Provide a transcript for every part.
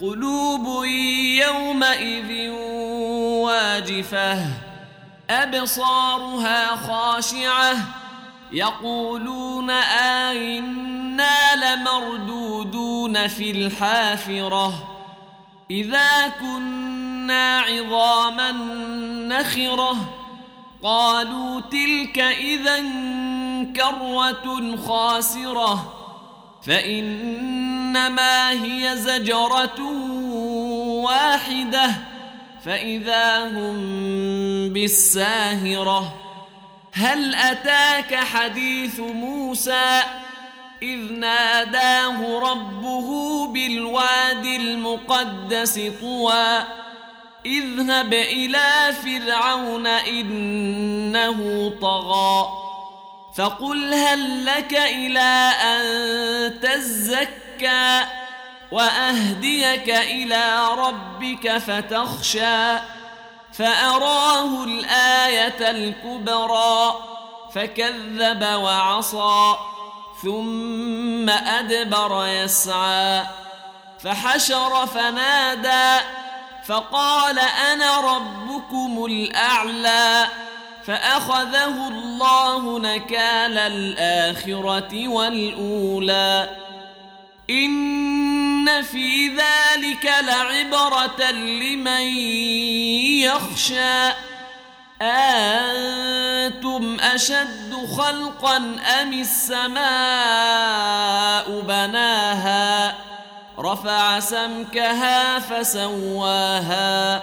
قلوب يومئذ واجفة أبصارها خاشعة يقولون آئنا لمردودون في الحافرة. إذا كنا عظاما نخرة قالوا تلك اذا كرة خاسرة. فإنما هي زجرة واحدة فإذا هم بالساهرة. هل أتاك حديث موسى؟ إذ ناداه ربه بالواد المقدس طوى. إذهب إلى فرعون إنه طغى. فقل هل لك إلى أن تزكى وأهديك إلى ربك فتخشى فأراه الآية الكبرى فكذب وعصى ثم أدبر يسعى فحشر فنادى فقال أنا ربكم الأعلى فأخذه الله نكال الآخرة والأولى. إن في ذلك لعبرة لمن يخشى. أنتم أشد خلقا أم السماء بناها؟ رفع سمكها فسواها.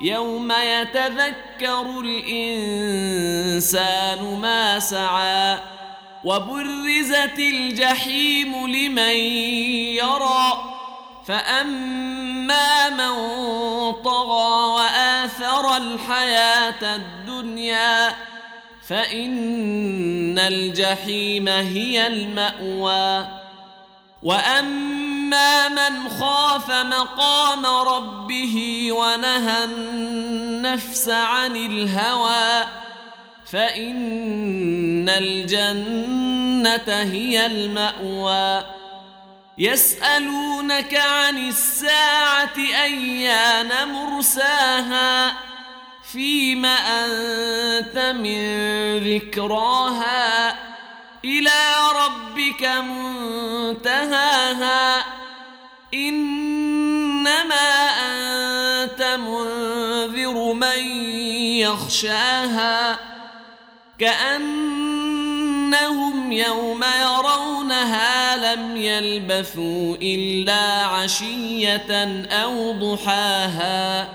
يوم يتذكر الإنسان ما سعى وبرزت الجحيم لمن يرى فأما من طغى وآثر الحياة الدنيا فإن الجحيم هي المأوى وأما من خاف مقام ربه ونهى النفس عن الهوى فإن الجنة هي المأوى. يسألونك عن الساعة أيان مرساها فيم أنت من ذكراها إلى ربك منتهاها. إنما أنت منذر من يخشاها. كأنهم يوم يرونها لم يلبثوا إلا عشية أو ضحاها.